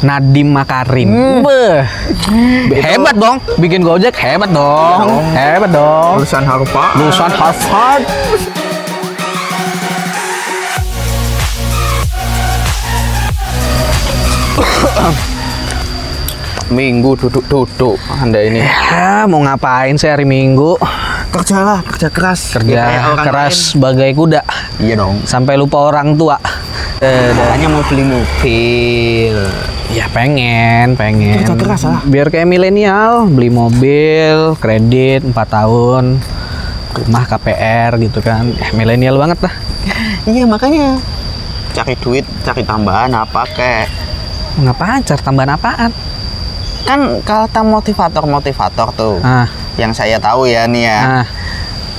Nadim Makarim. Beh. Hebat dong. Bikin Gojek hebat dong. dong. Hebat dong. lulusan Harvard Lulusan Harvard. minggu duduk-duduk anda ini Ya, mau ngapain sih hari Minggu? kerjalah kerja keras Kerja Ya, keras lain. sebagai kuda. iya dong Sampai lupa orang tua. Eh, hanya mau beli mobil Ya pengen, pengen. Kerja keras lah. Biar kayak milenial, beli mobil, kredit 4 tahun, rumah KPR gitu kan. Eh, milenial banget lah. iya makanya cari duit cari tambahan apa kayak Ngapain? Cari tambahan apaan? kan kata motivator motivator tuh Ah, yang saya tahu ya nih ya ah,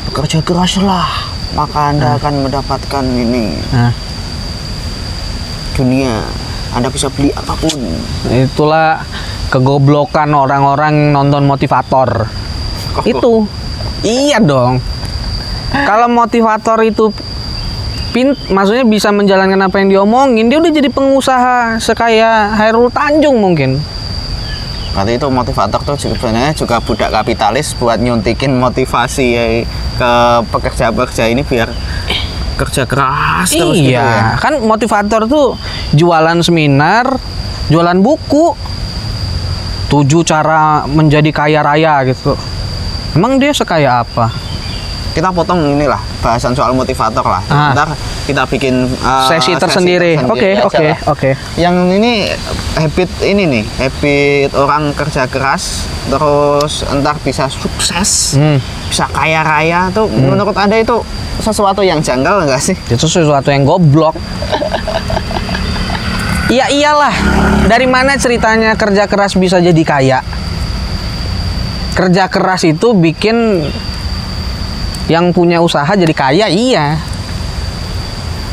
bekerja keraslah maka anda akan mendapatkan ini ah. dunia anda bisa beli apa pun Itulah kegoblokan orang-orang nonton motivator. Itu. Iya dong. Kalau motivator itu pin maksudnya bisa menjalankan apa yang diomongin, dia udah jadi pengusaha sekaya Hairul Tanjung mungkin. Berarti itu motivator tuh sebenarnya juga budak kapitalis buat nyuntikin motivasi ke pekerja-pekerja ini biar kerja keras terus gitu iya, ya. kan motivator tuh jualan seminar, jualan buku. Tujuh cara menjadi kaya raya gitu. Emang dia sekaya apa? Kita potong inilah bahasan soal motivator lah. Ah. Ntar kita bikin uh, Sesi tersendiri. Oke, oke, oke. Yang ini habit ini nih, habit orang kerja keras terus entar bisa sukses, Hmm. bisa kaya raya tuh menurut Anda itu sesuatu yang janggal enggak sih? Itu sesuatu yang goblok. Iya iyalah. Dari mana ceritanya kerja keras bisa jadi kaya? Kerja keras itu bikin yang punya usaha jadi kaya, iya.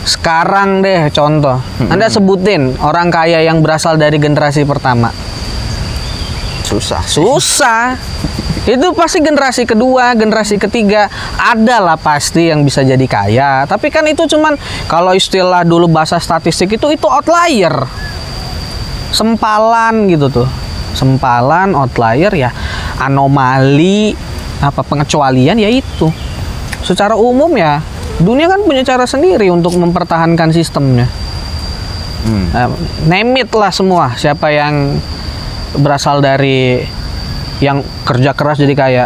Sekarang deh contoh. Anda sebutin orang kaya yang berasal dari generasi pertama. Susah. Susah. Itu pasti generasi kedua, generasi ketiga ada lah pasti yang bisa jadi kaya. Tapi kan itu cuman kalau istilah dulu bahasa statistik itu itu outlier. Sempalan gitu tuh. Sempalan outlier ya anomali apa pengecualian ya itu. Secara umum ya dunia kan punya cara sendiri untuk mempertahankan sistemnya. Hmm. Name it lah semua siapa yang berasal dari yang kerja keras jadi kaya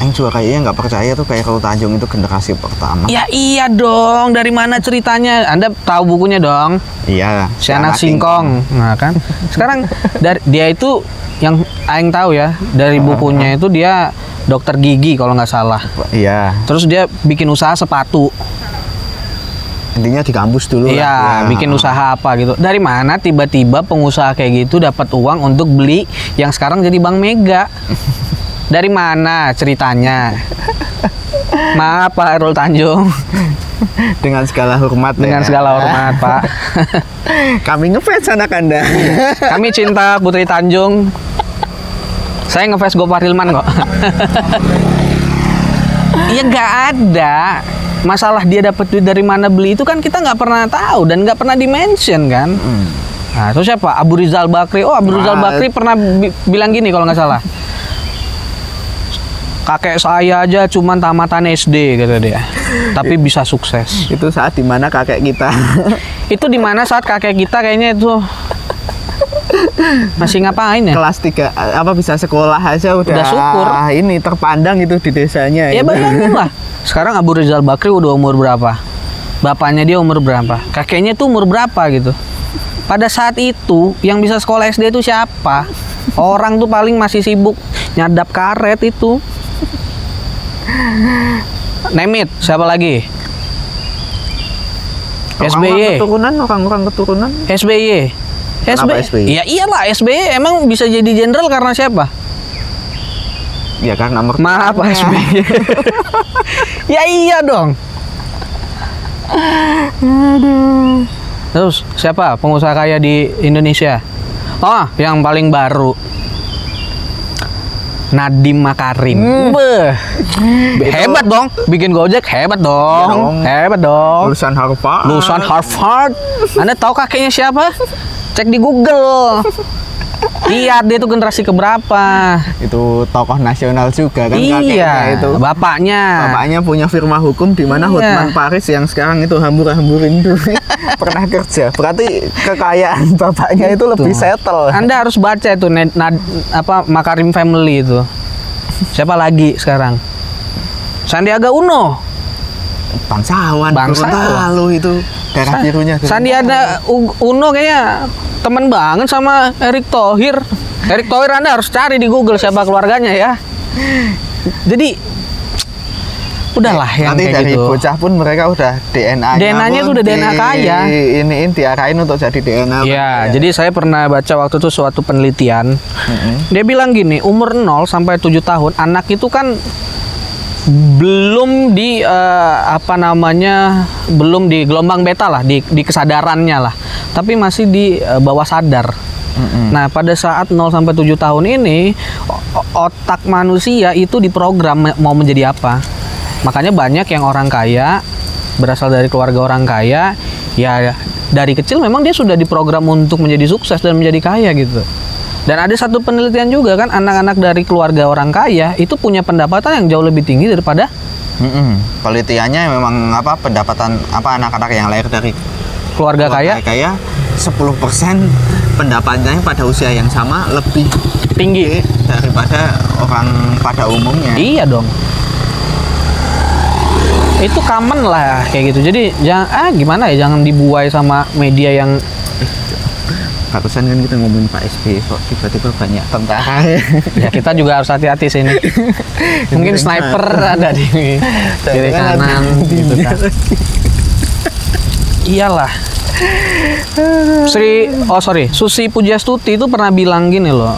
Yang juga kayaknya nggak percaya tuh kayak kalau Tanjung itu generasi pertama. ya iya dong dari mana ceritanya anda tahu bukunya dong Iya. si anak singkong nah kan sekarang dari dia itu yang aing tahu ya dari bukunya itu dia dokter gigi kalau nggak salah Iya. terus dia bikin usaha sepatu Intinya di kampus dulu. Iya, lah. bikin usaha apa gitu. Dari mana tiba-tiba pengusaha kayak gitu dapat uang untuk beli yang sekarang jadi Bank Mega? Dari mana ceritanya? Maaf Pak Erul Tanjung, Dengan segala hormat. dengan ya. segala hormat Pak. Kami ngefans anak anda. Kami cinta Putri Tanjung. Saya ngefans Gopar Hilman kok. Iya nggak ada masalah dia dapat duit dari mana beli itu kan kita nggak pernah tahu dan nggak pernah dimention kan. Nah, itu siapa? Abu Rizal Bakri. Oh, Abu Rizal Wah. Bakri pernah bi- bilang gini kalau nggak salah. Kakek saya aja cuman tamatan SD kata dia. Tapi bisa sukses. itu saat di mana kakek kita Itu di mana saat kakek kita kayaknya itu masih ngapain ya? kelas 3 apa bisa sekolah aja udah, Udah syukur. ini terpandang itu di desanya. Ya bayangin lah. Sekarang Abu Rizal Bakri udah umur berapa? Bapaknya dia umur berapa? Kakeknya tuh umur berapa gitu? Pada saat itu yang bisa sekolah SD itu siapa? Orang tuh paling masih sibuk nyadap karet itu. Nemit, siapa lagi? SBY. keturunan orang-orang keturunan SBY. Kenapa SBY? Ya iyalah SBY emang bisa jadi jenderal karena siapa? ya kan nomor Maaf Pak SBY. ya iya dong. Terus siapa pengusaha kaya di Indonesia? Oh, yang paling baru. Nadim Makarim. Beh. Hebat dong. Bikin Gojek hebat dong. Iya dong. Hebat dong. lulusan Harvard Lulusan Harvard. Anda tahu kakeknya siapa? Cek di Google. Iya, dia tuh generasi keberapa? Itu tokoh nasional juga kan iya, itu. bapaknya. Bapaknya punya firma hukum di mana Iya. Hotman Paris yang sekarang itu hambur-hamburin itu pernah kerja. Berarti kekayaan bapaknya itu lebih Tuh. settle. Anda harus baca itu Ned- Nad- apa Makarim Family itu. Siapa lagi sekarang? Sandiaga Uno. Bangsawan, Bangsawan. Gorontalo itu darah Sa- birunya. Sandiaga Uno kayaknya teman banget sama Erick Thohir. Erick Thohir Anda harus cari di Google siapa keluarganya ya. Jadi udahlah yang Nanti kayak dari gitu. bocah pun mereka udah DNA-nya DNA-nya tuh udah DNA kaya. Iniin diarahin untuk jadi DNA. Ya, jadi saya pernah baca waktu itu suatu penelitian. Dia bilang gini, umur 0 sampai 7 tahun anak itu kan belum di eh, apa namanya belum di gelombang beta lah di, di kesadarannya lah. Tapi masih di eh, bawah sadar. Nah pada saat 0 sampai 7 tahun ini otak manusia itu diprogram mau menjadi apa. Makanya banyak yang orang kaya berasal dari keluarga orang kaya ya dari kecil memang dia sudah diprogram untuk menjadi sukses dan menjadi kaya gitu dan ada satu penelitian juga kan anak-anak dari keluarga orang kaya itu punya pendapatan yang jauh lebih tinggi daripada Mm-mm. Penelitiannya memang apa pendapatan apa anak-anak yang lahir dari keluarga kaya kaya 10% pendapatannya pada usia yang sama lebih tinggi. daripada orang pada umumnya. Iya dong. Itu common lah kayak gitu. Jadi jangan ah gimana ya jangan dibuai sama media yang Barusan kan kita ngomongin Pak SBY kok tiba-tiba banyak tentara. ya kita juga harus hati-hati sini. Mungkin sniper ada di kiri Kan kanan gitu kan. Iyalah. Sri oh sorry Susi Pujastuti itu pernah bilang gini loh.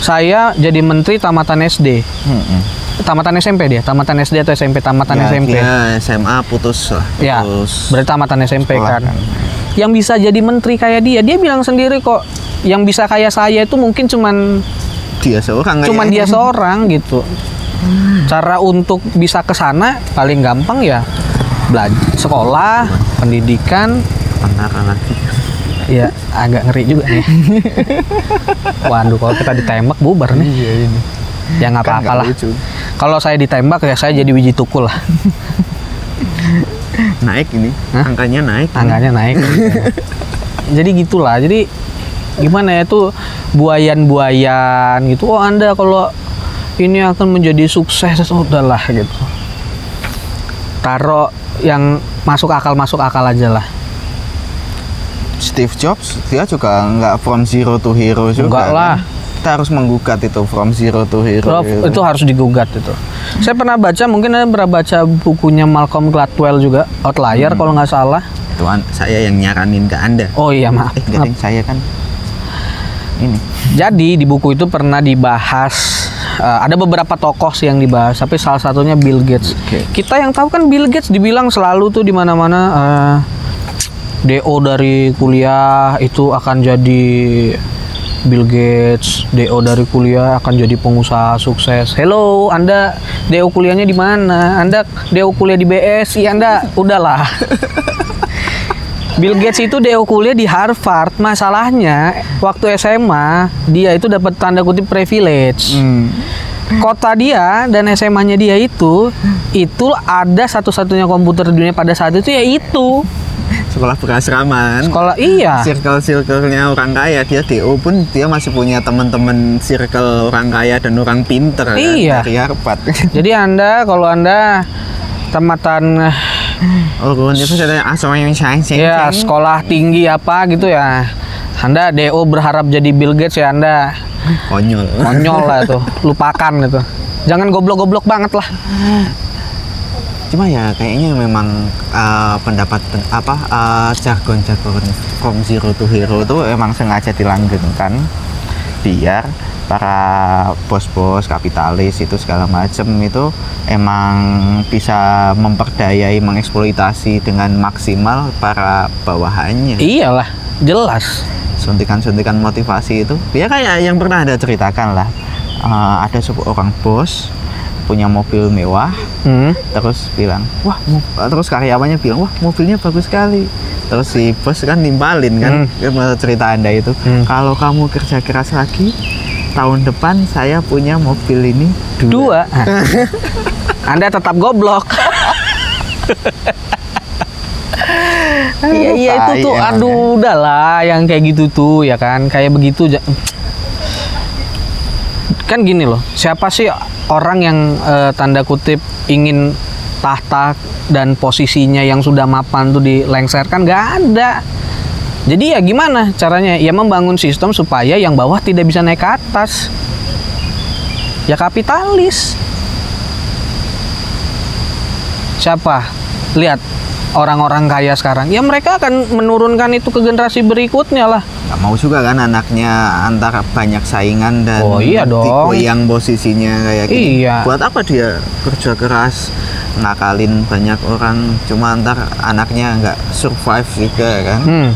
Saya jadi menteri tamatan SD. Mm-mm. Tamatan SMP dia, tamatan SD atau SMP, tamatan Ya, SMP. dia SMA putus lah. Ya, Putus. berarti tamatan SMP sekolah kan. kan. Yang bisa jadi menteri kayak dia, dia bilang sendiri kok. Yang bisa kayak saya itu mungkin cuman dia seorang cuman dia kayaknya. seorang gitu. Cara untuk bisa ke sana paling gampang ya belajar sekolah, pendidikan, tentara lagi. ya agak ngeri juga nih. Waduh, kalau kita ditembak bubar nih. Iya ini. Ya nggak Kan apa-apa nggak lah. Kalau saya ditembak ya saya jadi biji tukul lah. Naik ini, Hah? angkanya naik. tangganya naik jadi gitulah jadi gimana ya tuh buayan-buayan gitu oh anda kalau ini akan menjadi sukses oh, udahlah gitu taruh yang masuk akal masuk akal aja lah Steve Jobs dia juga nggak from zero to hero juga. Enggak kan? lah. Kita harus menggugat itu from zero to hero. Gitu. itu harus digugat itu saya pernah baca mungkin anda pernah baca bukunya Malcolm Gladwell juga Outlier kalau nggak salah Itu an- saya yang nyaranin ke Anda. oh iya maaf Eh, Ding, saya kan ini. Jadi di buku itu pernah dibahas eh, ada beberapa tokoh sih yang dibahas, tapi salah satunya Bill Gates. Oke. Kita yang tahu kan Bill Gates dibilang selalu tuh di mana-mana eh, DO dari kuliah itu akan jadi Bill Gates, DO dari kuliah akan jadi pengusaha sukses. Hello, Anda DO kuliahnya di mana? Anda DO kuliah di BSI, Anda udahlah. Bill Gates itu DO kuliah di Harvard. Masalahnya waktu SMA dia itu dapat tanda kutip privilege. Hmm. Kota dia dan SMA-nya dia itu itu ada satu-satunya komputer di dunia pada saat itu ya itu. Sekolah berasraman. Sekolah iya. Circle-circle-nya orang kaya dia DO pun dia masih punya teman-teman circle orang kaya dan orang pinter kan, Iya. dari Harvard. Jadi Anda kalau Anda tamatan oh, itu asal yang saya ya sekolah tinggi apa gitu ya. Anda DO berharap jadi Bill Gates ya Anda konyol. konyol lah itu. Lupakan gitu. Jangan goblok-goblok banget lah. Cuma ya kayaknya memang uh, pendapat pen- apa uh, jargon-jargon from zero to hero itu emang sengaja dilanggengkan. Biar para bos-bos kapitalis itu segala macam itu emang bisa memperdayai mengeksploitasi dengan maksimal para bawahannya. Iyalah, jelas. suntikan-suntikan motivasi itu. Ya kayak yang pernah ada ceritakan lah. Uh, ada seorang bos punya mobil mewah Hmm. terus bilang wah terus karyawannya bilang wah mobilnya bagus sekali terus si bos kan nimpalin kan Hmm. cerita anda itu Hmm. kalau kamu kerja keras lagi tahun depan saya punya mobil ini dua, Dua. Anda tetap goblok. Iya iya itu tuh emang aduh udahlah yang kayak gitu tuh ya kan kayak begitu kan gini loh siapa sih orang yang eh, tanda kutip ingin tahta dan posisinya yang sudah mapan tuh dilengserkan nggak ada. Jadi ya gimana caranya? Ya membangun sistem supaya yang bawah tidak bisa naik ke atas. Ya kapitalis. Siapa? Lihat orang-orang kaya sekarang ya mereka akan menurunkan itu ke generasi berikutnya lah nggak mau juga kan anaknya antara banyak saingan dan Oh, iya dong. tipe yang posisinya kayak gini Iya. buat apa dia kerja keras ngakalin banyak orang cuma antar anaknya nggak survive juga kan hmm.